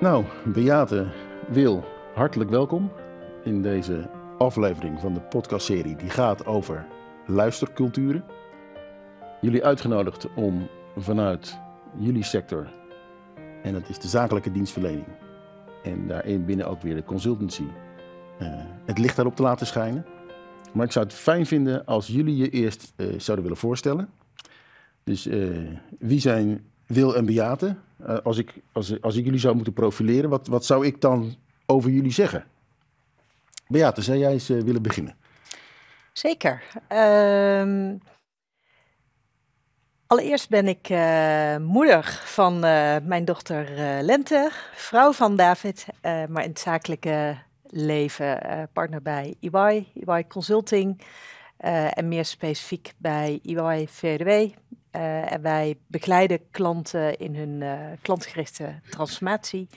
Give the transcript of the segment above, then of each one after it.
Nou, Beate, Wil, hartelijk welkom in deze aflevering van de podcastserie die gaat over luisterculturen. Jullie uitgenodigd om vanuit jullie sector, en dat is de zakelijke dienstverlening, en daarin binnen ook weer de consultancy, uh, het licht daarop te laten schijnen. Maar ik zou het fijn vinden als jullie je eerst uh, zouden willen voorstellen. Dus uh, wie zijn Wil en Beate? Als, ik, als, als ik jullie zou moeten profileren, wat, wat zou ik dan over jullie zeggen? Beate, zou jij eens willen beginnen? Zeker. Uh, allereerst ben ik uh, moeder van mijn dochter Lente, vrouw van David, maar in het zakelijke leven partner bij EY, EY Consulting en meer specifiek bij EY VDW. en wij begeleiden klanten in hun klantgerichte transformatie.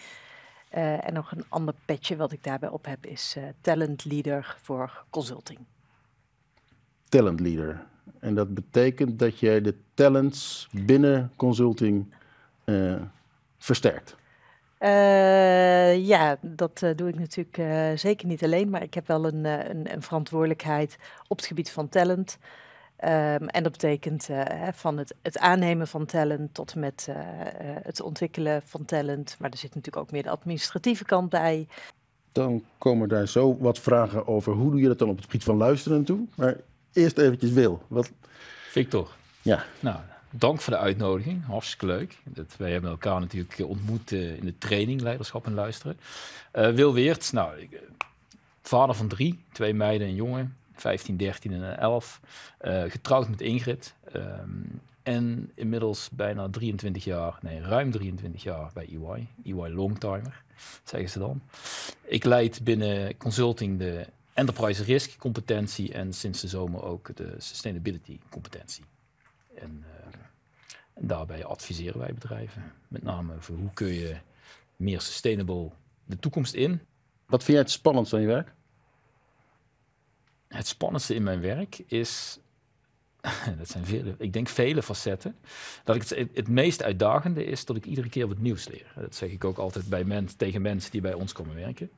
en nog een ander petje wat ik daarbij op heb is talent leader voor consulting talent leader. En dat betekent dat jij de talents binnen consulting versterkt. Uh, ja, dat uh, doe ik natuurlijk zeker niet alleen, maar ik heb wel een, een, een verantwoordelijkheid op het gebied van talent. Um, en dat betekent van het, het, aannemen van talent tot en met het ontwikkelen van talent. Maar er zit natuurlijk ook meer de administratieve kant bij. Dan komen daar zo wat vragen over hoe doe je dat dan op het gebied van luisteren toe. Maar eerst eventjes Wil. Wat... Victor. Ja. Nou, dank voor de uitnodiging. Hartstikke leuk. Dat, wij hebben elkaar natuurlijk ontmoet uh, in de training Leiderschap en Luisteren. Uh, Wil Weert, nou, ik, vader van drie, twee meiden en jongen. 15, 13 en 11. Uh, getrouwd met Ingrid. Um, en inmiddels bijna 23 jaar, nee, ruim 23 jaar bij EY. EY Longtimer, zeggen ze dan. Ik leid binnen consulting de enterprise risk competentie en sinds de zomer ook de sustainability competentie. En, uh, en, daarbij adviseren wij bedrijven, met name voor hoe kun je meer sustainable de toekomst in. Wat vind jij het spannendste aan je werk? Het spannendste in mijn werk is, dat zijn vele, ik denk vele facetten, dat ik het, het meest uitdagende is dat ik iedere keer wat nieuws leer. Dat zeg ik ook altijd bij men, tegen mensen die bij ons komen werken.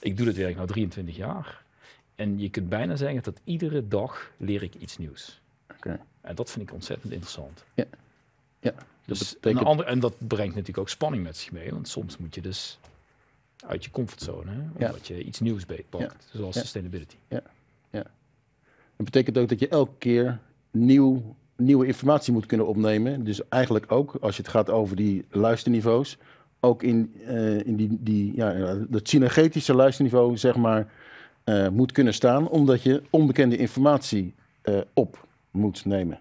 Ik doe dit werk nu 23 jaar en je kunt bijna zeggen dat iedere dag leer ik iets nieuws. Okay. En dat vind ik ontzettend interessant. Ja. ja. Dus betekent... ander, en dat brengt natuurlijk ook spanning met zich mee. Want soms moet je dus uit je comfortzone, hè, omdat ja. je iets nieuws beetpakt, ja. zoals ja. sustainability. Ja. Dat betekent ook dat je elke keer nieuw, nieuwe informatie moet kunnen opnemen. Dus eigenlijk ook, als je het gaat over die luisterniveaus, ook in, uh, in die, die, ja, dat synergetische luisterniveau, zeg maar, uh, moet kunnen staan, omdat je onbekende informatie uh, op moet nemen.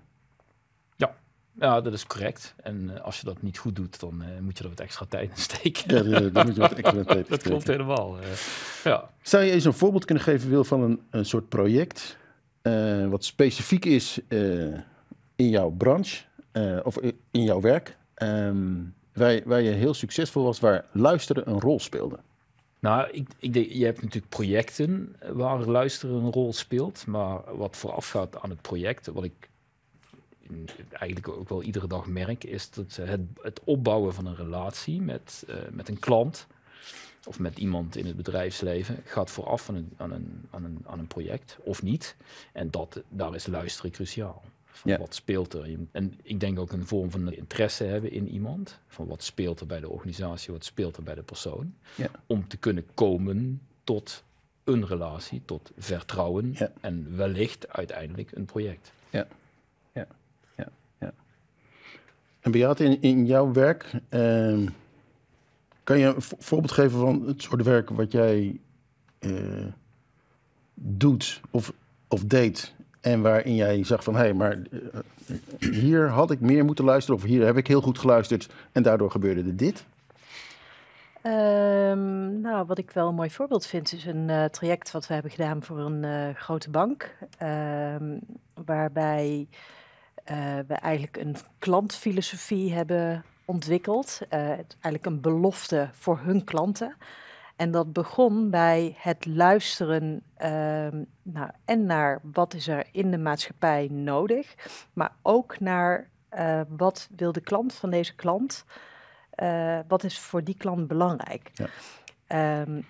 Ja. ja, dat is correct. En als je dat niet goed doet, dan moet je er wat extra tijd in steken. Ja, dan moet je wat extra tijd Dat klopt helemaal. ja. Zou je eens een voorbeeld kunnen geven, Wil, van een, een soort project wat specifiek is in jouw branche of in jouw werk, um, waar, waar je heel succesvol was, waar luisteren een rol speelde? Nou, ik, ik denk, je hebt natuurlijk projecten waar luisteren een rol speelt. Maar wat voorafgaat aan het project, wat ik eigenlijk ook wel iedere dag merk, is dat het, het opbouwen van een relatie met, met een klant of met iemand in het bedrijfsleven gaat vooraf aan een, aan een, aan een, aan een project of niet. En dat, daar is luisteren cruciaal. Van ja. Wat speelt er? En ik denk ook een vorm van interesse hebben in iemand. Van wat speelt er bij de organisatie, wat speelt er bij de persoon. Ja. Om te kunnen komen tot een relatie, tot vertrouwen ja. en wellicht uiteindelijk een project. Ja, ja, ja. ja. En Beate, in, in jouw werk, uh, kan je een voorbeeld geven van het soort werk wat jij uh, doet of, of deed en waarin jij zag van, hé, hey, maar uh, hier had ik meer moeten luisteren of hier heb ik heel goed geluisterd en daardoor gebeurde er dit? Um, nou, wat ik wel een mooi voorbeeld vind, is een uh, traject wat we hebben gedaan voor een grote bank. Um, waarbij we eigenlijk een klantfilosofie hebben ontwikkeld. eigenlijk een belofte voor hun klanten. En dat begon bij het luisteren uh, nou, en naar wat is er in de maatschappij nodig, maar ook naar uh, wat wil de klant van deze klant eh, wat is voor die klant belangrijk? Ja. Ehm,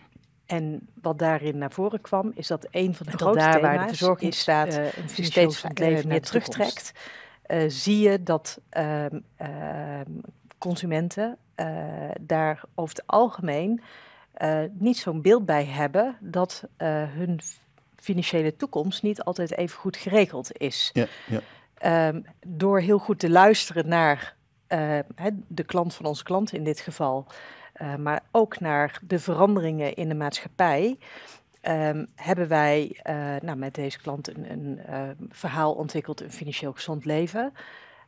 en wat daarin naar voren kwam, is dat een van de daar waar de thema's verzorging is, eh, steeds eh, meer naar de terugtrekt, eh, zie je dat ehm, ehm, consumenten eh, daar over het algemeen eh, niet zo'n beeld bij hebben dat eh, hun financiële toekomst niet altijd even goed geregeld is. Ja, ja. Ehm, door heel goed te luisteren naar de klant van onze klant in dit geval, maar ook naar de veranderingen in de maatschappij, ehm, hebben wij nou, met deze klant een, een verhaal ontwikkeld, een financieel gezond leven.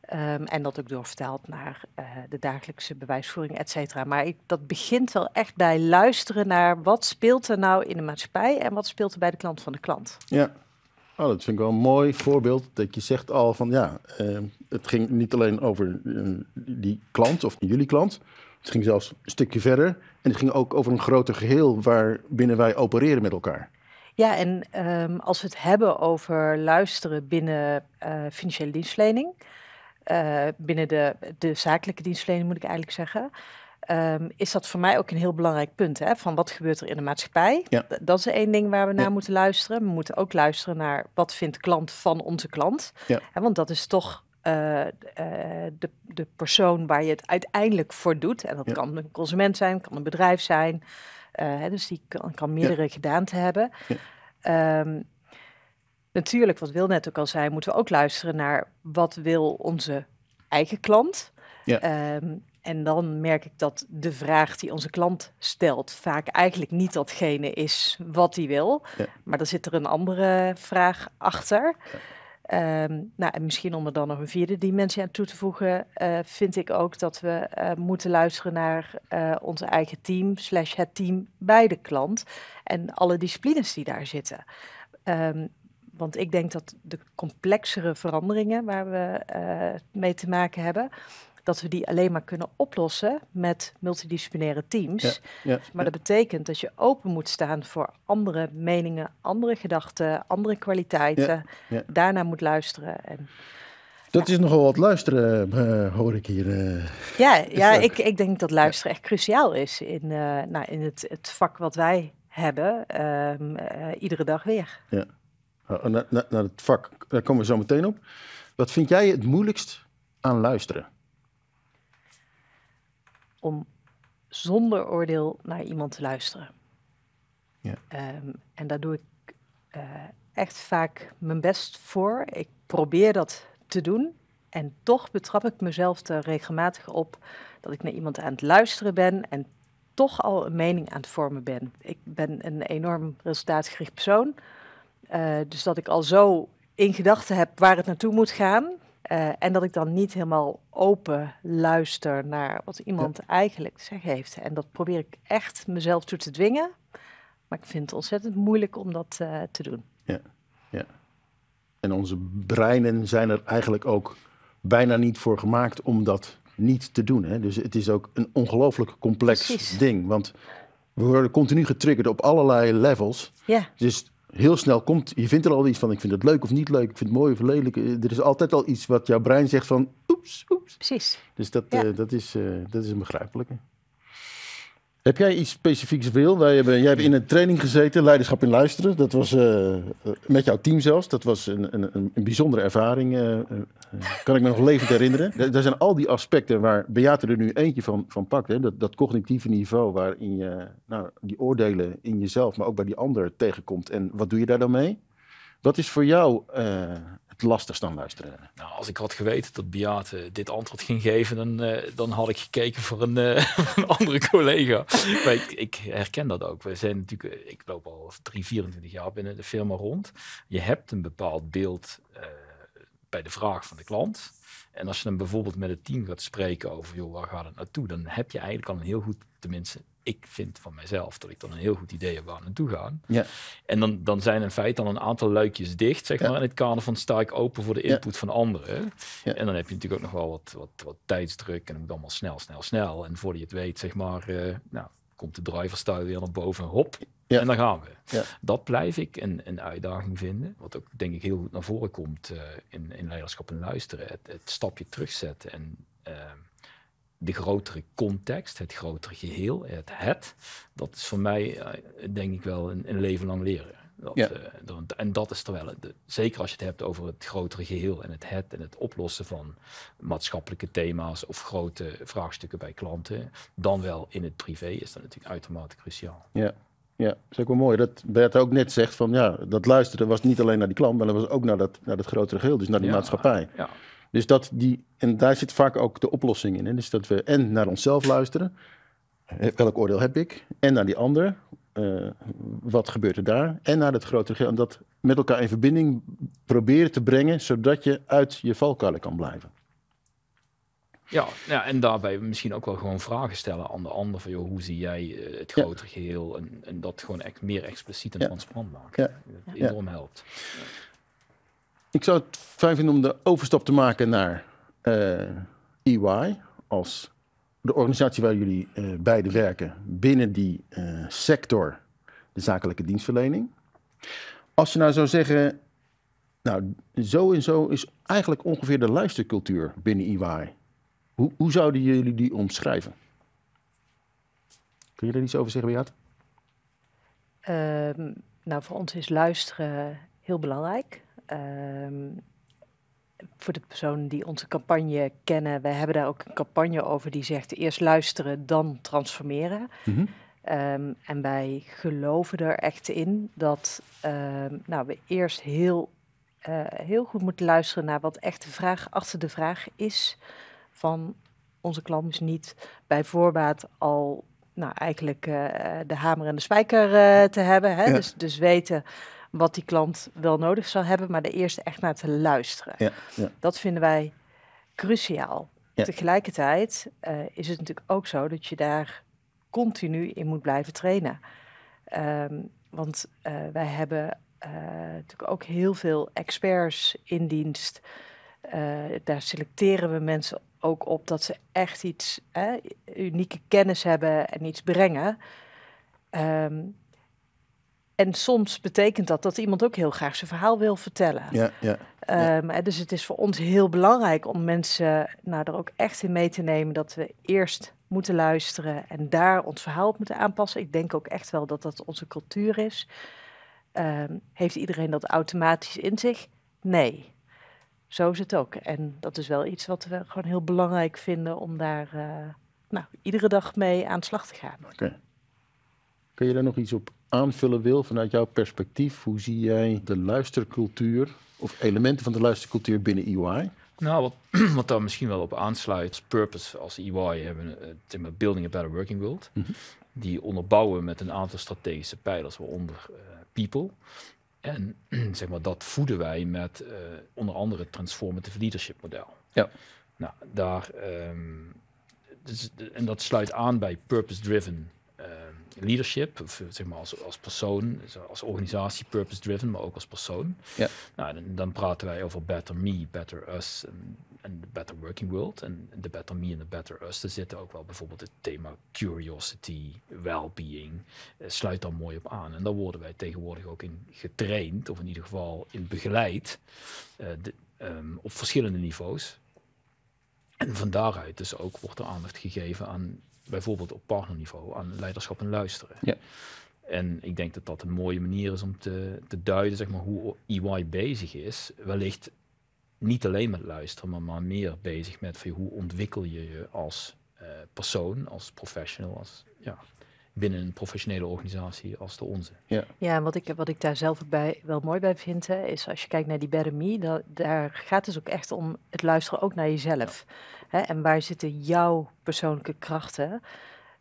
Ehm, en dat ook doorvertaald naar eh, de dagelijkse bewijsvoering, et cetera. Maar ik, dat begint wel echt bij luisteren naar wat speelt er nou in de maatschappij en wat speelt er bij de klant van de klant. Ja, oh, dat vind ik wel een mooi voorbeeld. Dat je zegt al van ja, eh, het ging niet alleen over eh, die klant of jullie klant. Het ging zelfs een stukje verder. En het ging ook over een groter geheel waarbinnen wij opereren met elkaar. Ja, en ehm, als we het hebben over luisteren binnen eh, financiële dienstverlening, eh, binnen de, de zakelijke dienstverlening moet ik eigenlijk zeggen, ehm, is dat voor mij ook een heel belangrijk punt. Hè? Van wat gebeurt er in de maatschappij? Ja. Dat is één ding waar we naar Ja. moeten luisteren. We moeten ook luisteren naar wat vindt de klant van onze klant. Ja. Hè, want dat is toch eh, eh, de, de persoon waar je het uiteindelijk voor doet. En dat Ja. kan een consument zijn, kan een bedrijf zijn. Hè, dus die kan, kan meerdere gedaanten hebben. Ja. Natuurlijk, wat Wil net ook al zei, moeten we ook luisteren naar wat wil onze eigen klant. Ja. Ehm, en dan merk ik dat de vraag die onze klant stelt vaak eigenlijk niet datgene is wat hij wil. Ja. Maar er zit er een andere vraag achter. Ehm, nou, en misschien om er dan nog een vierde dimensie aan toe te voegen, eh, vind ik ook dat we eh, moeten luisteren naar eh, onze eigen team, slash het team bij de klant en alle disciplines die daar zitten. Ehm, want ik denk dat de complexere veranderingen waar we eh, mee te maken hebben, dat we die alleen maar kunnen oplossen met multidisciplinaire teams. Ja, Maar dat betekent dat je open moet staan voor andere meningen, andere gedachten, andere kwaliteiten. ja. Daarna moet luisteren. En Dat is nogal wat luisteren, eh, hoor ik hier. eh. ja, ja ik, ik denk dat luisteren echt cruciaal is in, nou, in het, het vak wat wij hebben, ehm, eh, iedere dag weer. Oh, naar, naar, naar het vak, daar komen we zo meteen op. Wat vind jij het moeilijkst aan luisteren? om zonder oordeel naar iemand te luisteren. Ja. Ehm, en daar doe ik eh, echt vaak mijn best voor. Ik probeer dat te doen. En toch betrap ik mezelf er regelmatig op dat ik naar iemand aan het luisteren ben en toch al een mening aan het vormen ben. Ik ben een enorm resultaatgericht persoon. Eh, dus dat ik al zo in gedachten heb waar het naartoe moet gaan. Eh, en dat ik dan niet helemaal open luister naar wat iemand eigenlijk te zeggen heeft. En dat probeer ik echt mezelf toe te dwingen. Maar ik vind het ontzettend moeilijk om dat eh, te doen. En onze breinen zijn er eigenlijk ook bijna niet voor gemaakt om dat niet te doen. Hè? Dus het is ook een ongelooflijk complex Precies. ding. Want we worden continu getriggerd op allerlei levels. Ja, Dus heel snel komt, je vindt er al iets van, ik vind het leuk of niet leuk, ik vind het mooi of lelijk. Eh, Er is altijd al iets wat jouw brein zegt van, oeps, oeps. precies. Dus dat, Ja. eh, dat, is, eh, dat is een begrijpelijke. Heb jij iets specifieks wil? Wij hebben, jij hebt in een training gezeten, leiderschap in luisteren. Dat was eh, eh, met jouw team zelfs. Dat was een, een, een, bijzondere ervaring. eh, kan ik me nog levend herinneren. Daar- zijn al die aspecten waar Beate er nu eentje van, van pakt. Hè? Dat, dat cognitieve niveau waarin je nou, die oordelen in jezelf, maar ook bij die ander tegenkomt. En wat doe je daar dan mee? Wat is voor jou het lastigst aan luisteren? Nou, als ik had geweten dat Beate dit antwoord ging geven, dan, eh, dan had ik gekeken voor een, eh, andere collega. maar ik, ik herken dat ook. We zijn natuurlijk, eh, ik loop al 3, 24 jaar binnen de firma rond. Je hebt een bepaald beeld eh, bij de vraag van de klant. En als je dan bijvoorbeeld met het team gaat spreken over, joh, waar gaat het naartoe? Dan heb je eigenlijk al een heel goed, tenminste, ik vind van mijzelf dat ik dan een heel goed idee heb waar we naartoe gaan. Ja. En dan, dan zijn in feite dan een aantal luikjes dicht, zeg Ja. maar, in het kader van sta ik open voor de Ja. input van anderen. Ja. En dan heb je natuurlijk ook nog wel wat, wat, wat tijdsdruk en het moet allemaal snel, snel, snel. En voordat je het weet, zeg maar, eh, nou, komt de driverstyle weer naar boven, hop, Ja. en dan gaan we. Ja. Dat blijf ik een, een uitdaging vinden, wat ook denk ik heel goed naar voren komt eh, in, in leiderschap en luisteren. Het, het stapje terugzetten en eh, de grotere context, het grotere geheel, het het, dat is voor mij eh, denk ik wel een, een leven lang leren. Dat, Ja. eh, dat- en dat is terwijl, de- zeker als je het hebt over het grotere geheel en het het en het oplossen van maatschappelijke thema's of grote vraagstukken bij klanten, dan wel in het privé, is dat natuurlijk uitermate cruciaal. Ja, ja, dat is ook wel mooi. Dat Bert ook net zegt van ja, dat luisteren was niet alleen naar die klant, maar dat was ook naar dat, naar dat grotere geheel, dus naar die Ja, maatschappij. Ja, Dus dat die, en daar zit vaak ook de oplossing in. Hè? Dus dat we en naar onszelf luisteren, welk oordeel heb ik, en naar die ander, eh, wat gebeurt er daar, en naar het grotere geheel. En dat met elkaar in verbinding proberen te brengen, zodat je uit je valkuilen kan blijven. Ja, ja, en daarbij misschien ook wel gewoon vragen stellen aan de ander. Van, joh, hoe zie jij eh, het Ja. grotere geheel? En, en dat gewoon echt meer expliciet en Ja. transparant maken. Ja. Dat Ja. enorm helpt. Ik zou het fijn vinden om de overstap te maken naar eh, EY als de organisatie waar jullie eh beide werken binnen die eh, sector, de zakelijke dienstverlening. Als je nou zou zeggen, nou zo en zo is eigenlijk ongeveer de luistercultuur binnen EY. Hoe, hoe zouden jullie die omschrijven? Kun je er iets over zeggen, Beat? Ehm, nou, voor ons is luisteren heel belangrijk. Ehm, voor de personen die onze campagne kennen, we hebben daar ook een campagne over die zegt eerst luisteren, dan transformeren. Mhm. Ehm, en wij geloven er echt in dat ehm, nou, we eerst heel, eh, heel goed moeten luisteren naar wat echt de vraag achter de vraag is van onze klant. Dus niet bij voorbaat al nou, eigenlijk eh, de hamer en de spijker eh, te hebben. Hè? Ja. Dus, dus weten wat die klant wel nodig zal hebben, maar er eerst echt naar te luisteren. Ja, ja. Dat vinden wij cruciaal. Ja. Tegelijkertijd eh, is het natuurlijk ook zo dat je daar continu in moet blijven trainen. Ehm, want eh, wij hebben eh, natuurlijk ook heel veel experts in dienst. Daar selecteren we mensen ook op dat ze echt iets, unieke kennis hebben en iets brengen. Ehm, en soms betekent dat dat iemand ook heel graag zijn verhaal wil vertellen. Ja, ja, Ehm, dus het is voor ons heel belangrijk om mensen nou, er ook echt in mee te nemen dat we eerst moeten luisteren en daar ons verhaal op moeten aanpassen. Ik denk ook echt wel dat dat onze cultuur is. Ehm, heeft iedereen dat automatisch in zich? Nee. Zo is het ook. En dat is wel iets wat we gewoon heel belangrijk vinden om daar eh, nou, iedere dag mee aan de slag te gaan. Oké. Kun je daar nog iets op aanvullen, Wil, vanuit jouw perspectief? Hoe zie jij de luistercultuur of elementen van de luistercultuur binnen EY? Nou, wat, wat daar misschien wel op aansluit, purpose als EY hebben thema Building a Better Working World. Mhm. Die onderbouwen met een aantal strategische pijlers, waaronder eh, people. En zeg maar, dat voeden wij met eh, onder andere het transformative leadership model. Ja. Nou, daar, ehm, dus, en dat sluit aan bij purpose-driven ehm, leadership, of, eh, zeg maar als, als persoon, als organisatie purpose-driven, maar ook als persoon. Ja. Nou, dan, dan praten wij over better me, better us en, de better working world. En de better me en de better us, er zitten ook wel bijvoorbeeld het thema curiosity, well-being, eh, sluit daar mooi op aan. En daar worden wij tegenwoordig ook in getraind, of in ieder geval in begeleid, eh, de- ehm, op verschillende niveaus. En van daaruit dus ook wordt er aandacht gegeven aan bijvoorbeeld op partnerniveau aan leiderschap en luisteren. Ja. En ik denk dat dat een mooie manier is om te, te duiden zeg maar, hoe EY bezig is. Wellicht niet alleen met luisteren, maar, maar meer bezig met van, hoe ontwikkel je je als eh, persoon, als professional, als, ja, binnen een professionele organisatie als de onze. Ja, en wat ik, wat ik daar zelf ook bij, wel mooi bij vind, hè, is als je kijkt naar die Better Me, daar gaat het dus ook echt om het luisteren ook naar jezelf. Hè, en waar zitten jouw persoonlijke krachten?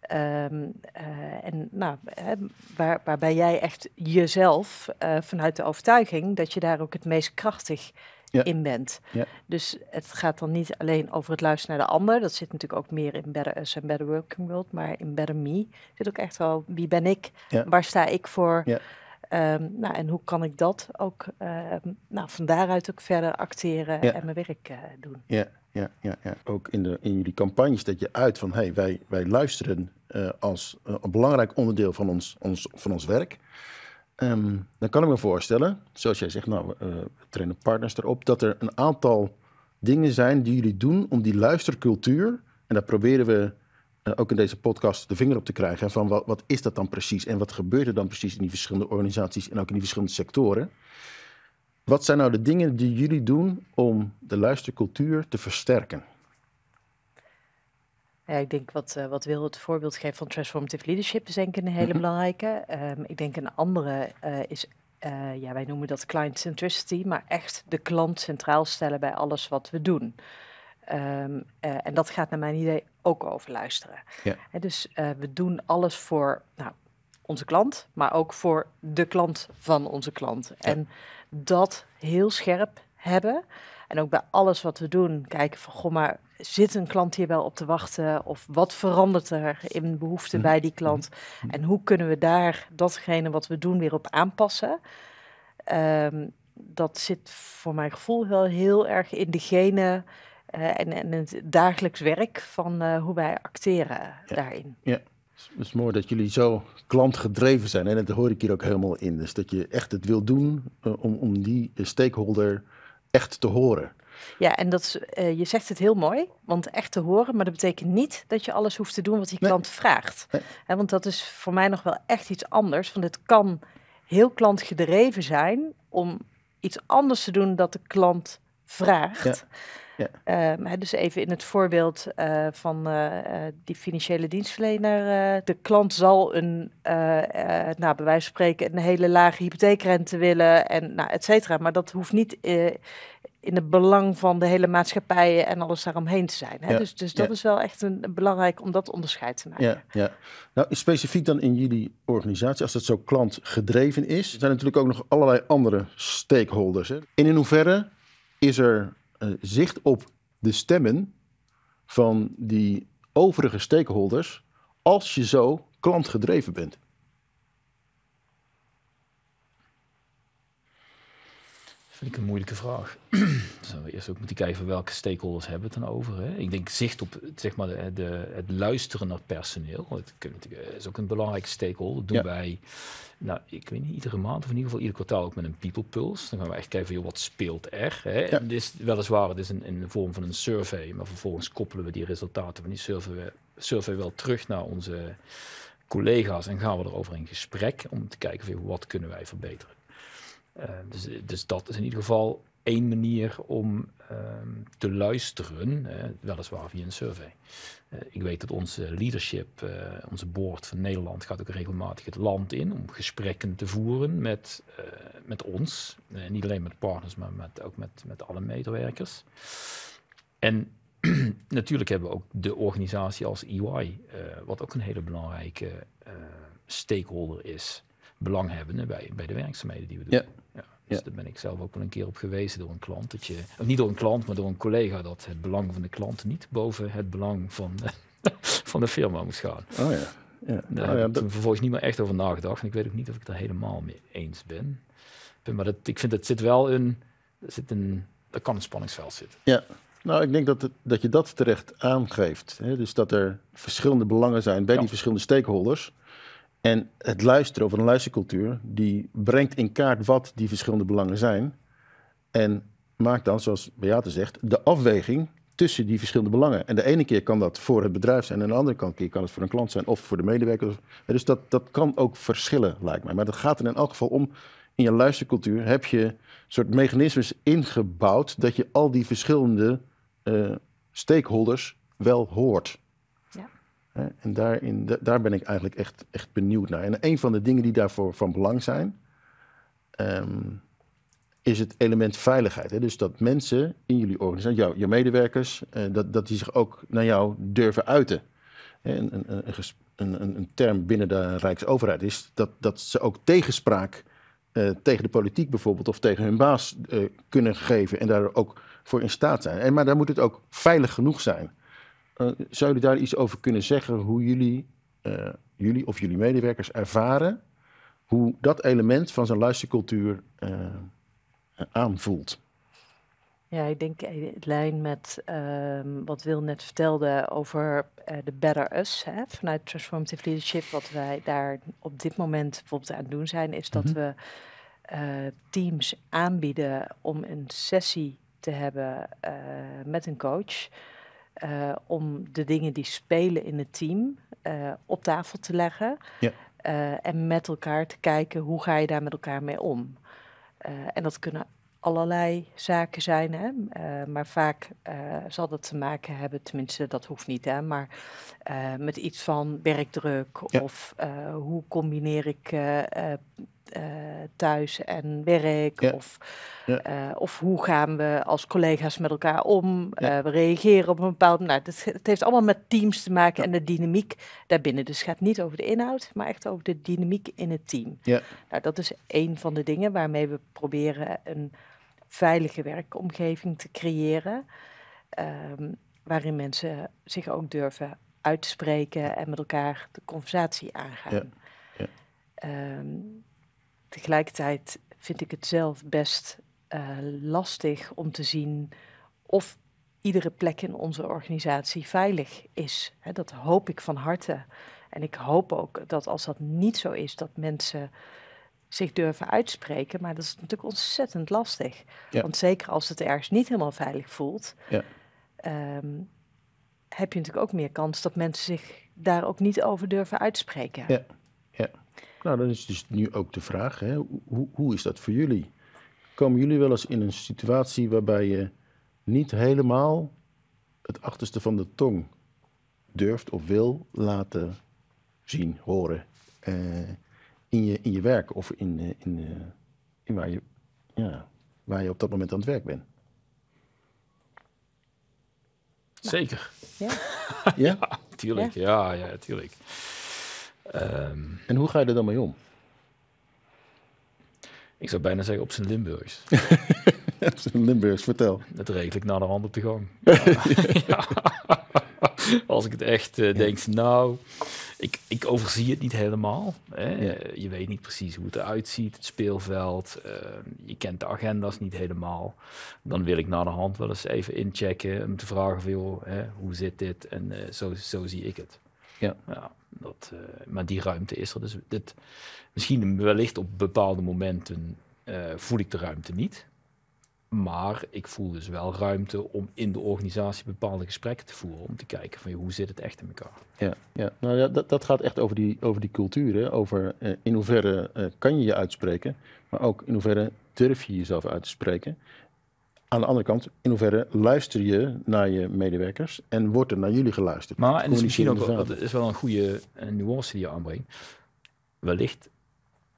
Ehm, eh, en nou, hè, waar, waarbij jij echt jezelf eh, vanuit de overtuiging dat je daar ook het meest krachtig Ja. in bent. Ja. Dus het gaat dan niet alleen over het luisteren naar de ander. Dat zit natuurlijk ook meer in Better Us en Better Working World. Maar in Better Me zit ook echt wel wie ben ik? Ja. Waar sta ik voor? Ehm, nou, en hoe kan ik dat ook ehm, nou, van daaruit ook verder acteren Ja. en mijn werk eh, doen? Ja, ja, ja, ja. Ook in, de, in jullie campagnes dat je uit van hey, wij, wij luisteren eh, als eh, een belangrijk onderdeel van ons, ons, van ons werk. Ehm, dan kan ik me voorstellen, zoals jij zegt, nou, we trainen partners erop, dat er een aantal dingen zijn die jullie doen om die luistercultuur En daar proberen we uh, ook in deze podcast de vinger op te krijgen. Van wat, wat is dat dan precies en wat gebeurt er dan precies in die verschillende organisaties en ook in die verschillende sectoren. Wat zijn nou de dingen die jullie doen om de luistercultuur te versterken? Ja, ik denk wat, uh, wat Wil het voorbeeld geeft van transformative leadership is denk ik een hele mhm. belangrijke. Um, ik denk een andere uh, is, uh, ja, wij noemen dat client centricity, maar echt de klant centraal stellen bij alles wat we doen. Um, en dat gaat naar mijn idee ook over luisteren. Ja. dus we doen alles voor nou, onze klant, maar ook voor de klant van onze klant. Ja. En dat heel scherp hebben. En ook bij alles wat we doen, kijken van, goh, maar zit een klant hier wel op te wachten? Of wat verandert er in behoefte mhm. bij die klant? Mhm. En hoe kunnen we daar datgene wat we doen weer op aanpassen? Um, dat zit voor mijn gevoel wel heel erg in degene uh, en, en het dagelijks werk van uh, hoe wij acteren daarin. Ja, het is mooi dat jullie zo klantgedreven zijn. En dat hoor ik hier ook helemaal in. Dus dat je echt het wil doen uh, om, om die stakeholder echt te horen. Ja, en dat uh, je zegt het heel mooi, want echt te horen, maar dat betekent niet dat je alles hoeft te doen wat die klant vraagt. Nee. want dat is voor mij nog wel echt iets anders. Want het kan heel klantgedreven zijn om iets anders te doen dat de klant vraagt. Ja. Ja. Um, dus even in het voorbeeld uh, van uh, die financiële dienstverlener. de klant zal een, nou, bij wijze van spreken, een hele lage hypotheekrente willen en nou, et cetera. Maar dat hoeft niet in het belang van de hele maatschappij en alles daaromheen te zijn. Hè? dus, dus dat is wel echt een, belangrijk om dat onderscheid te maken. Ja, ja. Nou, specifiek dan in jullie organisatie, als dat zo klantgedreven is, zijn er natuurlijk ook nog allerlei andere stakeholders. Hè? En in hoeverre is er zicht op de stemmen van die overige stakeholders als je zo klantgedreven bent? Vind ik een moeilijke vraag. Zo, eerst ook moeten kijken welke stakeholders hebben het dan over. Hè? Ik denk zicht op zeg maar, de, de, het luisteren naar personeel. Het is ook een belangrijke stakeholder. Dat doen ja. wij, nou, ik weet niet, iedere maand of in ieder geval ieder kwartaal ook met een people pulse. Dan gaan we echt kijken van, wat speelt er. Hè? Ja. En dit is weliswaar, het is in, in de vorm van een survey, maar vervolgens koppelen we die resultaten van die survey, survey wel terug naar onze collega's en gaan we erover in gesprek om te kijken van, wat kunnen wij verbeteren. Uh, dus, dus, dat is in ieder geval één manier om um, te luisteren, weliswaar via een survey. Uh, ik weet dat onze leadership, onze board van Nederland, gaat ook regelmatig het land in om gesprekken te voeren met, met ons. niet alleen met partners, maar met, ook met, met alle medewerkers. En natuurlijk hebben we ook de organisatie als EY, wat ook een hele belangrijke stakeholder is belanghebbenden bij, bij de werkzaamheden die we doen. Ja. Ja, dus ja. daar ben ik zelf ook wel een keer op gewezen door een klant. Dat je, of niet door een klant, maar door een collega, dat het belang van de klant niet boven het belang van de, van de firma moest gaan. Oh ja. Ja. Daar oh, ja, heb ik vervolgens niet meer echt over nagedacht. En ik weet ook niet of ik daar helemaal mee eens ben. Maar dat, ik vind het zit wel een, zit een, er kan een spanningsveld zitten. Ja, nou, ik denk dat, het, dat je dat terecht aangeeft. Hè? Dus dat er verschillende belangen zijn bij die verschillende stakeholders. En het luisteren of een luistercultuur, die brengt in kaart wat die verschillende belangen zijn. En maakt dan, zoals Beate zegt, de afweging tussen die verschillende belangen. En de ene keer kan dat voor het bedrijf zijn, en de andere keer kan het voor een klant zijn of voor de medewerker. Dus dat, dat kan ook verschillen, lijkt mij. Maar dat gaat er in elk geval om. In je luistercultuur heb je soort mechanismes ingebouwd dat je al die verschillende uh, stakeholders wel hoort. En daarin, daar ben ik eigenlijk echt, echt benieuwd naar. En een van de dingen die daarvoor van belang zijn, um, is het element veiligheid. Hè? Dus dat mensen in jullie organisatie, jou, je medewerkers, uh, dat, dat die zich ook naar jou durven uiten. En een, een, een, een, term binnen de Rijksoverheid is dat, dat ze ook tegenspraak uh, tegen de politiek bijvoorbeeld of tegen hun baas uh, kunnen geven en daar ook voor in staat zijn. En, maar daar moet het ook veilig genoeg zijn. Uh, zou jullie daar iets over kunnen zeggen hoe jullie, uh, jullie of jullie medewerkers ervaren hoe dat element van zo'n luistercultuur uh, aanvoelt? Ja, ik denk het lijn met um, wat Wil net vertelde over de Better Us hè, vanuit Transformative Leadership. Wat wij daar op dit moment bijvoorbeeld aan het doen zijn, is dat mm -hmm. we teams aanbieden om een sessie te hebben met een coach. Eh, om de dingen die spelen in het team eh, op tafel te leggen. Ja. Eh, en met elkaar te kijken hoe ga je daar met elkaar mee om. En dat kunnen allerlei zaken zijn, hè? Maar vaak zal dat te maken hebben, tenminste dat hoeft niet, hè? maar met iets van werkdruk Ja. of hoe combineer ik eh, thuis en werk Ja. of, Ja. eh, of hoe gaan we als collega's met elkaar om, Ja. Eh, we reageren op een bepaald, nou, het, het heeft allemaal met teams te maken en de dynamiek daarbinnen. Dus het gaat niet over de inhoud, maar echt over de dynamiek in het team. Ja. Nou, dat is een van de dingen waarmee we proberen een veilige werkomgeving te creëren. ehm, waarin mensen zich ook durven uitspreken en met elkaar de conversatie aangaan. Ja, ja. Ehm, tegelijkertijd vind ik het zelf best eh, lastig om te zien of iedere plek in onze organisatie veilig is. Dat hoop ik van harte. En ik hoop ook dat als dat niet zo is, dat mensen zich durven uitspreken. Maar dat is natuurlijk ontzettend lastig. Ja. Want zeker als het ergens niet helemaal veilig voelt, Ja. ehm, heb je natuurlijk ook meer kans dat mensen zich daar ook niet over durven uitspreken. Ja. Nou, dan is dus nu ook de vraag, hè, hoe, hoe is dat voor jullie? Komen jullie wel eens in een situatie waarbij je niet helemaal het achterste van de tong durft of wil laten zien, horen eh, in, je, in je werk of in, eh, in, eh, in waar, je, ja, waar je op dat moment aan het werk bent? Zeker. Ja. Ja? Tuurlijk, ja, ja, tuurlijk. Ehm, En hoe ga je er dan mee om? ik zou bijna zeggen op zijn Limburgs. Limburgs, vertel. Dat regel ik naar de hand op de gang. Ja. Als ik het echt eh, denk, nou, ik, ik overzie het niet helemaal. Hè. Ja. Je weet niet precies hoe het eruit ziet, het speelveld. eh, je kent de agenda's niet helemaal. Dan wil ik naar de hand wel eens even inchecken om te vragen van, joh, hè, hoe zit dit? En eh, zo, zo zie ik het. Ja. dat, eh, maar die ruimte is er. Dus dit, misschien wellicht op bepaalde momenten eh, voel ik de ruimte niet. Maar ik voel dus wel ruimte om in de organisatie bepaalde gesprekken te voeren. Om te kijken van hoe zit het echt in elkaar. Ja, ja. Nou ja, dat, dat gaat echt over die, over die cultuur. Hè? Over eh, in hoeverre kan je je uitspreken, maar ook in hoeverre durf je jezelf uit te spreken. Aan de andere kant, in hoeverre luister je naar je medewerkers en wordt er naar jullie geluisterd? Maar en het is misschien ook wel, dat is wel een goede nuance die je aanbrengt. Wellicht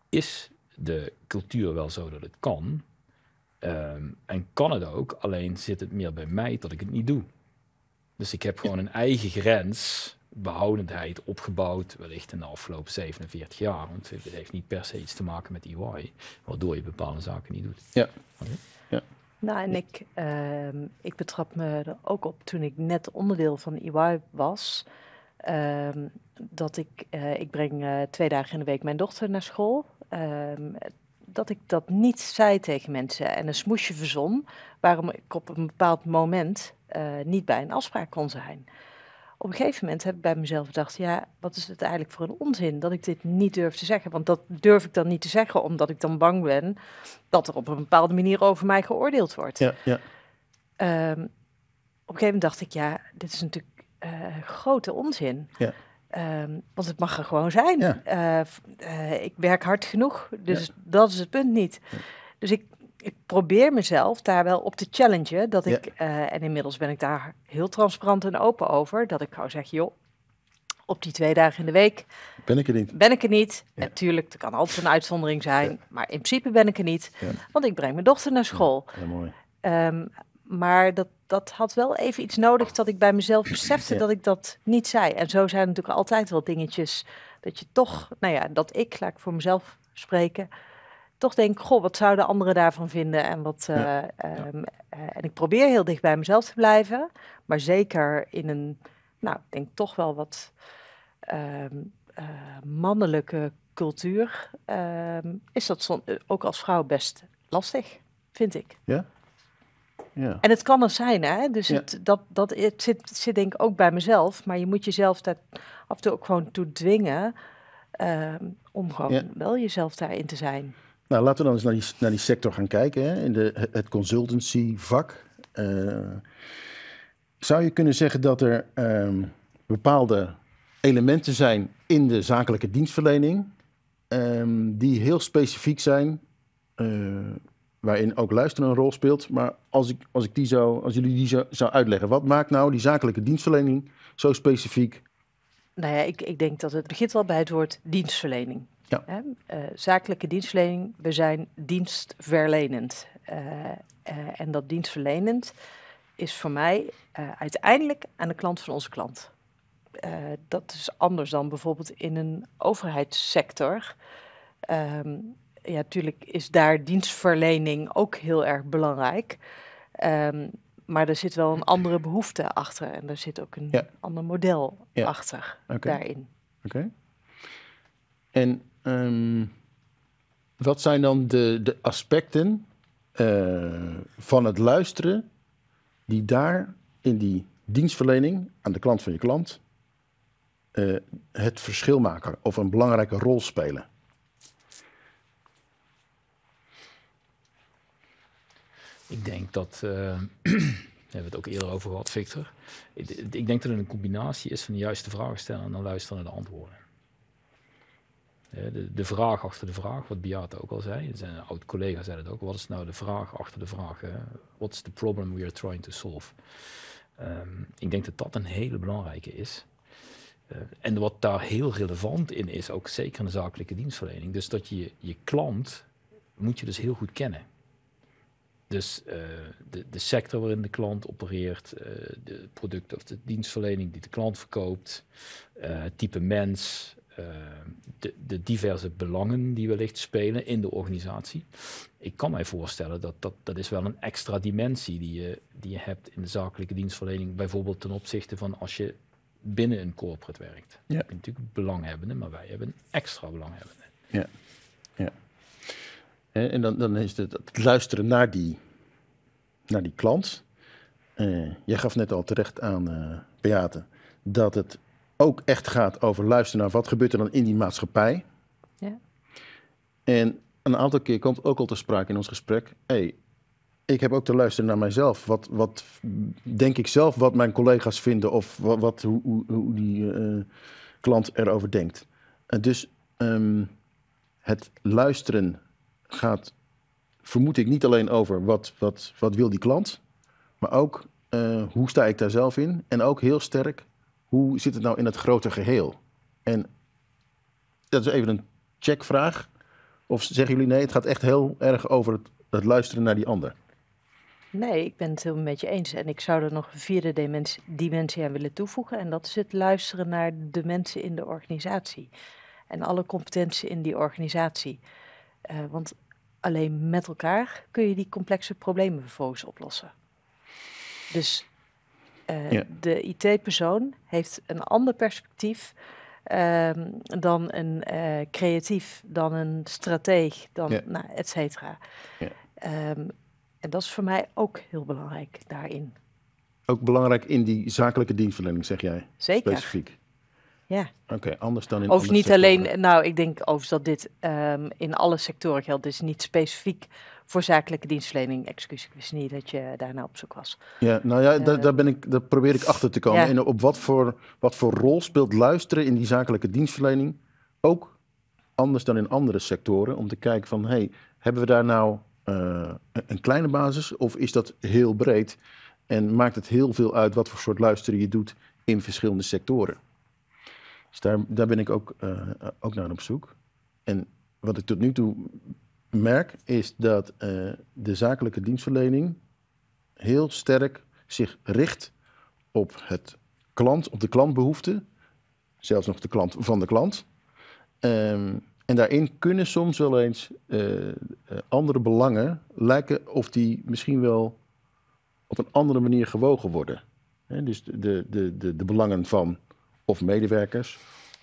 is de cultuur wel zo dat het kan. Ehm, en kan het ook, alleen zit het meer bij mij dat ik het niet doe. Dus ik heb gewoon een eigen grens, behoudendheid opgebouwd, wellicht in de afgelopen 47 jaar. Want het heeft niet per se iets te maken met EY, waardoor je bepaalde zaken niet doet. Nou, en ik, ehm, ik betrap me er ook op toen ik net onderdeel van EY was. ehm, dat ik, eh, ik breng eh, twee dagen in de week mijn dochter naar school. ehm, dat ik dat niet zei tegen mensen en een smoesje verzon waarom ik op een bepaald moment eh, niet bij een afspraak kon zijn. Op een gegeven moment heb ik bij mezelf gedacht, ja, wat is het eigenlijk voor een onzin dat ik dit niet durf te zeggen? Want dat durf ik dan niet te zeggen, omdat ik dan bang ben dat er op een bepaalde manier over mij geoordeeld wordt. Ja, ja, Ehm, op een gegeven moment dacht ik, ja, dit is natuurlijk eh, grote onzin. Ja. Ehm, want het mag er gewoon zijn. Ja. Eh, eh, ik werk hard genoeg, dus dat is het punt niet. Dus ik, ik probeer mezelf daar wel op te challengen. Dat Ja. ik, eh, en inmiddels ben ik daar heel transparant en open over. Dat ik gewoon zeg, joh, op die twee dagen in de week ben ik er niet. ben ik er niet. Ja. Natuurlijk, er kan altijd een uitzondering zijn. Maar in principe ben ik er niet. Want ik breng mijn dochter naar school. Ja, mooi. Ehm, maar dat, dat had wel even iets nodig dat ik bij mezelf besefte dat ik dat niet zei. En zo zijn natuurlijk altijd wel dingetjes dat je toch, nou ja, dat ik, laat ik voor mezelf spreken, toch denk, goh, wat zouden anderen daarvan vinden? En, wat, eh, Ja. ehm, eh, en ik probeer heel dicht bij mezelf te blijven, maar zeker in een, nou, ik denk toch wel wat ehm, eh, mannelijke cultuur, ehm, is dat ook als vrouw best lastig, vind ik. Ja? En het kan er zijn, hè? Dus Ja. het, dat, dat, het zit, zit denk ik ook bij mezelf. Maar je moet jezelf daar af en toe ook gewoon toe dwingen. om gewoon Ja. wel jezelf daarin te zijn. Nou, laten we dan eens naar die, naar die sector gaan kijken. Hè? In de, het consultancy vak. Eh, zou je kunnen zeggen dat er ehm, bepaalde elementen zijn in de zakelijke dienstverlening ehm, die heel specifiek zijn, eh, waarin ook luisteren een rol speelt. Maar als, ik, als, ik die zou, als jullie die zou, zou uitleggen, wat maakt nou die zakelijke dienstverlening zo specifiek? Nou ja, ik, ik denk dat het begint wel bij het woord dienstverlening. Ja. Eh, zakelijke dienstverlening, we zijn dienstverlenend. Eh, eh, en dat dienstverlenend is voor mij uiteindelijk aan de klant van onze klant. Dat is anders dan bijvoorbeeld in een overheidssector. Ehm, ja, natuurlijk is daar dienstverlening ook heel erg belangrijk. Ehm, maar er zit wel een andere behoefte achter en er zit ook een Ja. ander model Ja. achter daarin. Oké. En ehm, wat zijn dan de, de aspecten eh, van het luisteren die daar in die dienstverlening aan de klant van je klant eh, het verschil maken of een belangrijke rol spelen? Ik denk dat, hebben we het ook eerder over gehad, Victor. Ik, ik denk dat het een combinatie is van de juiste vragen stellen en dan luisteren naar de antwoorden. De, de vraag achter de vraag, wat Beate ook al zei, zijn oud collega zei het ook, wat is nou de vraag achter de vraag? What's the problem we are trying to solve? Ehm, ik denk dat dat een hele belangrijke is. Eh, en wat daar heel relevant in is, ook zeker in de zakelijke dienstverlening, dus dat je je klant moet je dus heel goed kennen. Dus eh, de, de sector waarin de klant opereert, eh, de product of de dienstverlening die de klant verkoopt, type mens, eh, de, de diverse belangen die wellicht spelen in de organisatie. Ik kan mij voorstellen dat dat, dat is wel een extra dimensie die je, die je hebt in de zakelijke dienstverlening, bijvoorbeeld ten opzichte van als je binnen een corporate werkt. Ja. Je hebt natuurlijk belanghebbenden, maar wij hebben extra belanghebbende. Hè, en dan, dan is het, het luisteren naar die, naar die klant. Eh, jij gaf net al terecht aan, eh Beate, dat het ook echt gaat over luisteren naar wat gebeurt er dan in die maatschappij. Ja. En een aantal keer komt ook al te sprake in ons gesprek. Hey, ik heb ook te luisteren naar mijzelf. Wat, wat denk ik zelf wat mijn collega's vinden of wat, wat, hoe, hoe, hoe die eh, klant erover denkt. En dus ehm, het luisteren gaat, vermoed ik, niet alleen over wat, wat, wat wil die klant, maar ook eh, hoe sta ik daar zelf in. En ook heel sterk, hoe zit het nou in het grote geheel? En dat is even een checkvraag. Of zeggen jullie nee, het gaat echt heel erg over het, het luisteren naar die ander. Nee, ik ben het helemaal met je eens. En ik zou er nog een vierde dimensie, aan willen toevoegen. En dat is het luisteren naar de mensen in de organisatie. En alle competenties in die organisatie. Eh, want alleen met elkaar kun je die complexe problemen vervolgens oplossen. Dus eh, Ja. de IT-persoon heeft een ander perspectief ehm, dan een eh, creatief, dan een strateeg, dan Ja. nou, et cetera. Ja. Ehm, en dat is voor mij ook heel belangrijk daarin. Ook belangrijk in die zakelijke dienstverlening, zeg jij Zeker. specifiek. Ja. Oké, anders dan in andere niet sectoren. alleen, nou, ik denk overigens dat dit ehm, in alle sectoren geldt. Dus niet specifiek voor zakelijke dienstverlening. Excuus, ik wist niet dat je daarna op zoek was. Ja, nou ja, daar, Eh, daar, ben ik, daar probeer ik achter te komen. Ja. En op wat voor, wat voor rol speelt luisteren in die zakelijke dienstverlening ook anders dan in andere sectoren? Om te kijken van, hey, hebben we daar nou eh, een kleine basis of is dat heel breed? En maakt het heel veel uit wat voor soort luisteren je doet in verschillende sectoren? Dus daar, daar ben ik ook, eh, ook naar op zoek. En wat ik tot nu toe merk, is dat eh, de zakelijke dienstverlening heel sterk zich richt op het klant, op de klantbehoeften, zelfs nog de klant van de klant. Ehm, en daarin kunnen soms wel eens eh, andere belangen lijken of die misschien wel op een andere manier gewogen worden. Dus de, de, de, de belangen van of medewerkers,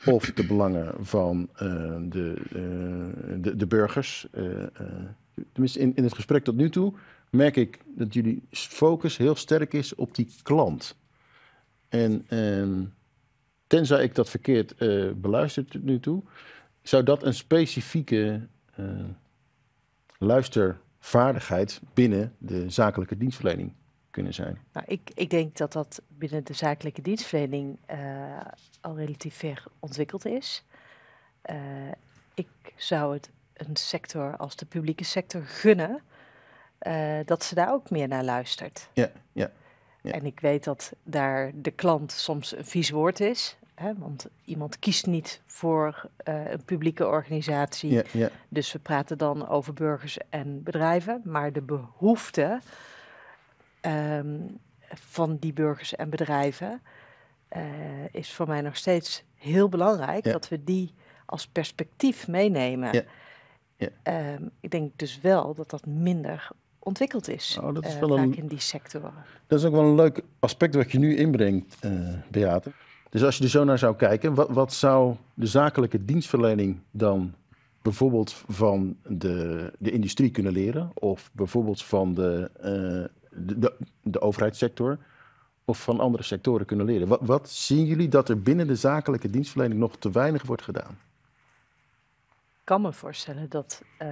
of de belangen van eh, de, eh, de, de burgers. eh, tenminste, in, in het gesprek tot nu toe merk ik dat jullie focus heel sterk is op die klant. En ehm, tenzij ik dat verkeerd beluister tot nu toe, zou dat een specifieke luistervaardigheid binnen de zakelijke dienstverlening kunnen zijn? Nou, ik, ik denk dat dat binnen de zakelijke dienstverlening uh, al relatief ver ontwikkeld is. Uh, ik zou het een sector als de publieke sector gunnen uh, dat ze daar ook meer naar luistert. Ja, ja, ja. En ik weet dat daar de klant soms een vies woord is. Hè, want iemand kiest niet voor uh, een publieke organisatie. Ja, ja. Dus we praten dan over burgers en bedrijven. Maar de behoefte um, van die burgers en bedrijven uh, is voor mij nog steeds heel belangrijk. Ja. Dat we die als perspectief meenemen. Ja. Ja. Um, ik denk dus wel dat dat minder ontwikkeld is, Oh, dat is uh, wel vaak een- in die sectoren. Dat is ook wel een leuk aspect wat je nu inbrengt, eh Beate. Dus als je er zo naar zou kijken, wat, wat zou de zakelijke dienstverlening dan bijvoorbeeld van de, de industrie kunnen leren? Of bijvoorbeeld van de, eh, de, de, de overheidssector? Of van andere sectoren kunnen leren? Wat, wat zien jullie dat er binnen de zakelijke dienstverlening nog te weinig wordt gedaan? Ik kan me voorstellen dat eh,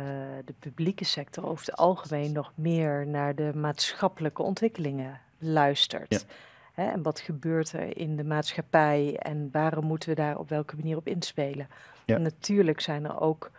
de publieke sector over het algemeen nog meer naar de maatschappelijke ontwikkelingen luistert. Ja. Hè, en wat gebeurt er in de maatschappij en waarom moeten we daar op welke manier op inspelen? Ja. Natuurlijk zijn er ook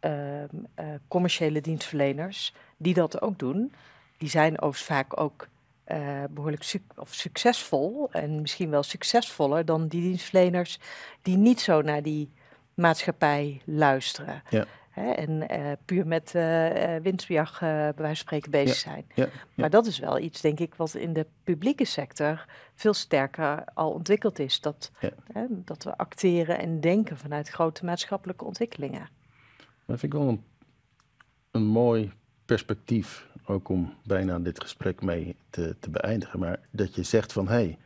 ehm, eh, commerciële dienstverleners die dat ook doen. Die zijn overigens vaak ook eh, behoorlijk suc- of succesvol en misschien wel succesvoller dan die dienstverleners die niet zo naar die maatschappij luisteren. Ja. Hè, en eh, puur met eh, winstbejag bij wijze van spreken bezig zijn. Ja, Maar dat is wel iets, denk ik, wat in de publieke sector veel sterker al ontwikkeld is. Dat, hè, dat we acteren en denken vanuit grote maatschappelijke ontwikkelingen. Dat vind ik wel een, een mooi perspectief, ook om bijna dit gesprek mee te, te beëindigen. Maar dat je zegt van, hé, hey,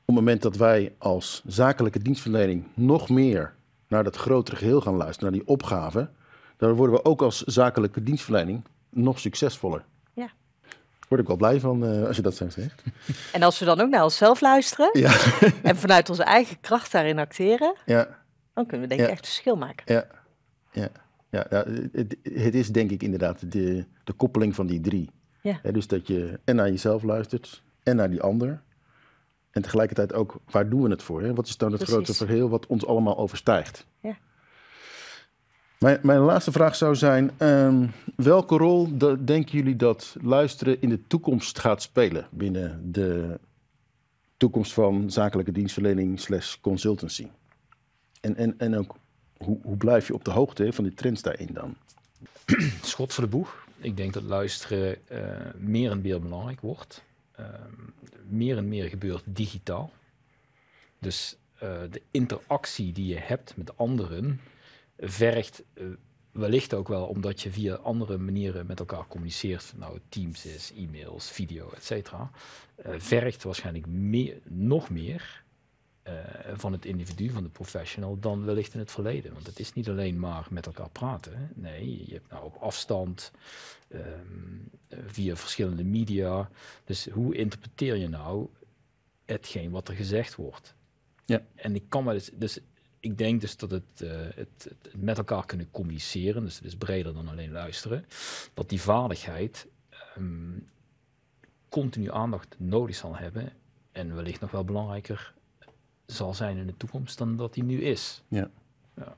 op het moment dat wij als zakelijke dienstverlening nog meer naar dat grotere geheel gaan luisteren, naar die opgave, dan worden we ook als zakelijke dienstverlening nog succesvoller. Ja. Word ik wel blij van eh, als je dat zo zegt. En als we dan ook naar onszelf luisteren Ja, en vanuit onze eigen kracht daarin acteren, ja, dan kunnen we denk ik Ja. echt verschil maken. ja. ja. Ja, het, het is denk ik inderdaad de, de koppeling van die drie. Ja. Dus dat je en naar jezelf luistert en naar die ander. En tegelijkertijd ook, waar doen we het voor? Hè? Wat is dan het Precies. grote verheel wat ons allemaal overstijgt? Ja. Mijn, mijn laatste vraag zou zijn, ehm, welke rol de- denken jullie dat luisteren in de toekomst gaat spelen binnen de toekomst van zakelijke dienstverlening slash consultancy? En, en, en ook, hoe, hoe blijf je op de hoogte van die trends daarin dan? schot voor de boeg. Ik denk dat luisteren eh, meer en meer belangrijk wordt. Ehm, meer en meer gebeurt digitaal. Dus eh, de interactie die je hebt met anderen vergt eh, wellicht ook wel omdat je via andere manieren met elkaar communiceert. Nou, Teams is, e-mails, video, et cetera. vergt waarschijnlijk meer, nog meer eh, van het individu, van de professional, dan wellicht in het verleden. Want het is niet alleen maar met elkaar praten. hè. Nee, je hebt nou op afstand, ehm, eh, via verschillende media. Dus hoe interpreteer je nou hetgeen wat er gezegd wordt? Ja. En ik kan wel eens, dus ik denk dus dat het, eh, het, het met elkaar kunnen communiceren, dus het is breder dan alleen luisteren, dat die vaardigheid ehm, continu aandacht nodig zal hebben en wellicht nog wel belangrijker zal zijn in de toekomst dan dat die nu is. Ja. Ja.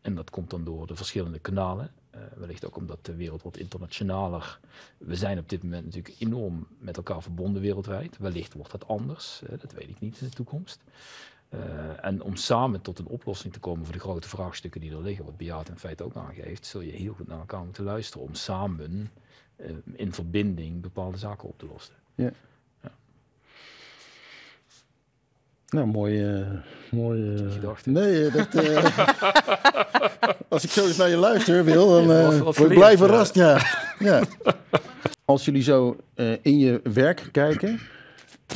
En dat komt dan door de verschillende kanalen. eh, wellicht ook omdat de wereld wordt internationaler. We zijn op dit moment natuurlijk enorm met elkaar verbonden wereldwijd. Wellicht wordt dat anders, dat weet ik niet in de toekomst. Eh, en om samen tot een oplossing te komen voor de grote vraagstukken die er liggen, wat Beate in feite ook aangeeft, zul je heel goed naar elkaar moeten luisteren om samen eh, in verbinding bepaalde zaken op te lossen. Nou, mooi. eh mooi eh, Gedachte. Nee, eh, dat, als ik zo eens naar je luister, Wil, dan wat word ik blij verrast. Ja. ja. Als jullie zo in je werk kijken,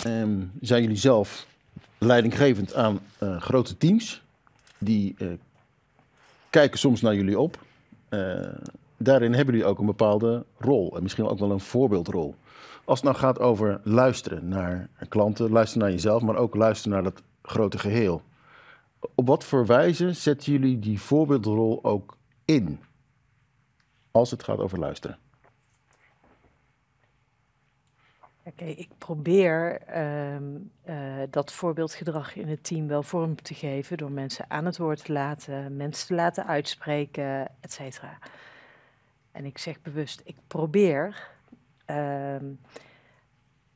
ehm, zijn jullie zelf leidinggevend aan grote teams. Die kijken soms naar jullie op. Daarin hebben jullie ook een bepaalde rol. En misschien ook wel een voorbeeldrol. Als het nou gaat over luisteren naar klanten, luisteren naar jezelf, maar ook luisteren naar dat grote geheel. Op wat voor wijze zetten jullie die voorbeeldrol ook in? Als het gaat over luisteren. Oké, ik probeer ehm, eh, dat voorbeeldgedrag in het team wel vorm te geven door mensen aan het woord te laten, mensen te laten uitspreken, et cetera. En ik zeg bewust, ik probeer. Ehm,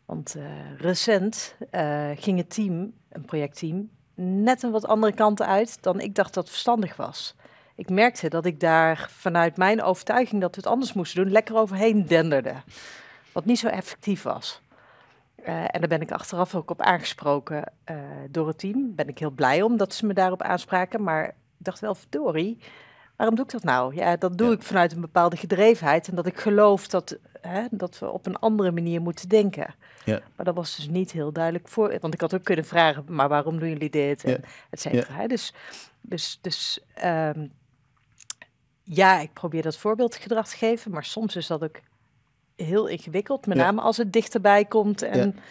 want eh, recent eh, ging het team, een projectteam, net een wat andere kanten uit dan ik dacht dat verstandig was. Ik merkte dat ik daar vanuit mijn overtuiging dat we het anders moesten doen, lekker overheen denderde. Wat niet zo effectief was. Eh, en daar ben ik achteraf ook op aangesproken door het team. Ben ik heel blij om dat ze me daarop aanspraken. Maar ik dacht wel, verdorie, waarom doe ik dat nou? Ja, dat doe Ja. ik vanuit een bepaalde gedrevenheid. En dat ik geloof dat, hè, dat we op een andere manier moeten denken. Ja. Maar dat was dus niet heel duidelijk voor. Want ik had ook kunnen vragen, maar waarom doen jullie dit? En Ja. et cetera. Dus, dus, dus ehm, ja, ik probeer dat voorbeeldgedrag te geven. Maar soms is dat ook heel ingewikkeld. Met name als het dichterbij komt. En Ja.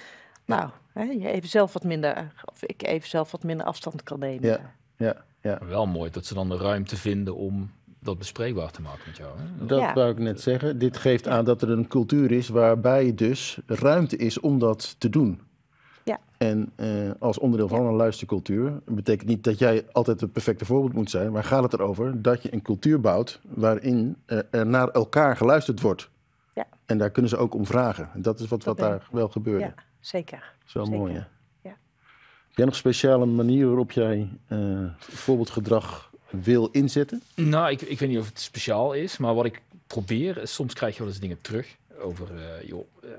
nou, hè, je even zelf wat minder, of ik even zelf wat minder afstand kan nemen. Ja. Ja, ja. Maar Wel mooi dat ze dan de ruimte vinden om dat bespreekbaar te maken met jou. Hè? Dat Ja. wou ik net zeggen. Dit geeft aan dat er een cultuur is waarbij dus ruimte is om dat te doen. Ja. En eh, als onderdeel van een luistercultuur betekent niet dat jij altijd het perfecte voorbeeld moet zijn, maar gaat het erover dat je een cultuur bouwt waarin eh, er naar elkaar geluisterd wordt. Ja. En daar kunnen ze ook om vragen. En dat is wat, wat daar wel gebeurde. Ja, zeker. Dat is wel zeker. mooi, hè? Jij nog een speciale manier waarop jij eh, voorbeeldgedrag wil inzetten? Nou, ik, ik weet niet of het speciaal is, maar wat ik probeer, soms krijg je wel eens dingen terug over, eh, joh, eh,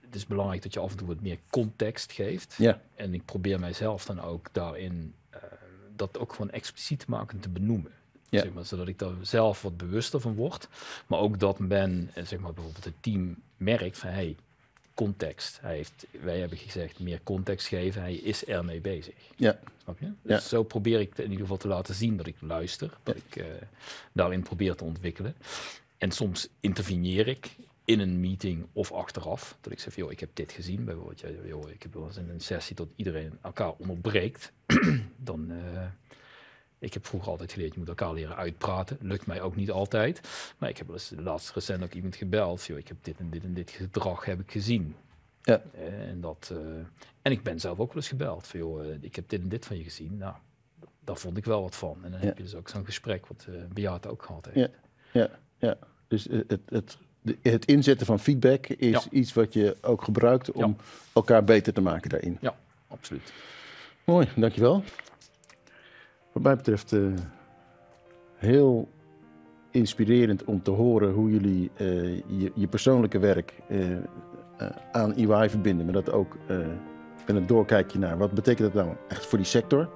het is belangrijk dat je af en toe wat meer context geeft. Ja. En ik probeer mijzelf dan ook daarin dat ook gewoon expliciet te maken en te benoemen. Ja. Zeg maar, zodat ik daar zelf wat bewuster van word. Maar ook dat men, zeg maar bijvoorbeeld het team merkt van hey, context. Hij heeft, wij hebben gezegd meer context geven. Hij is ermee bezig. Ja. Snap je? Ja. Dus zo probeer ik in ieder geval te laten zien dat ik luister. Dat ik eh, daarin probeer te ontwikkelen. En soms interveneer ik in een meeting of achteraf. Dat ik zeg, joh, ik heb dit gezien. Bijvoorbeeld, joh, ik heb wel eens in een sessie dat iedereen elkaar onderbreekt. Dan, eh, ik heb vroeger altijd geleerd, je moet elkaar leren uitpraten. Lukt mij ook niet altijd. Maar ik heb laatst recent ook iemand gebeld. Joh, ik heb dit en dit en dit gedrag heb ik gezien. Ja. En, dat, eh, en ik ben zelf ook wel eens gebeld. Van, joh, eh, ik heb dit en dit van je gezien. Nou, daar vond ik wel wat van. En dan Ja. heb je dus ook zo'n gesprek wat eh Beate ook gehad heeft. Ja. Ja, ja. Dus het, het, het inzetten van feedback is Ja. iets wat je ook gebruikt om elkaar beter te maken daarin. Ja, absoluut. Mooi, dankjewel. Wat mij betreft eh, heel inspirerend om te horen hoe jullie eh, je, persoonlijke werk eh, aan EY verbinden. Maar dat ook met een doorkijkje naar wat betekent dat nou echt voor die sector.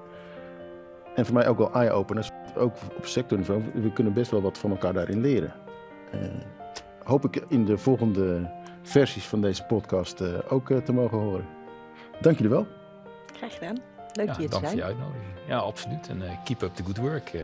En voor mij ook wel eye-openers, ook op sectorniveau. We kunnen best wel wat van elkaar daarin leren. Hoop ik in de volgende versies van deze podcast ook te mogen horen. Dank jullie wel. Graag gedaan. Leuk Ja, hier te dank voor je uitnodiging. Ja, absoluut. En eh, keep up the good work. eh.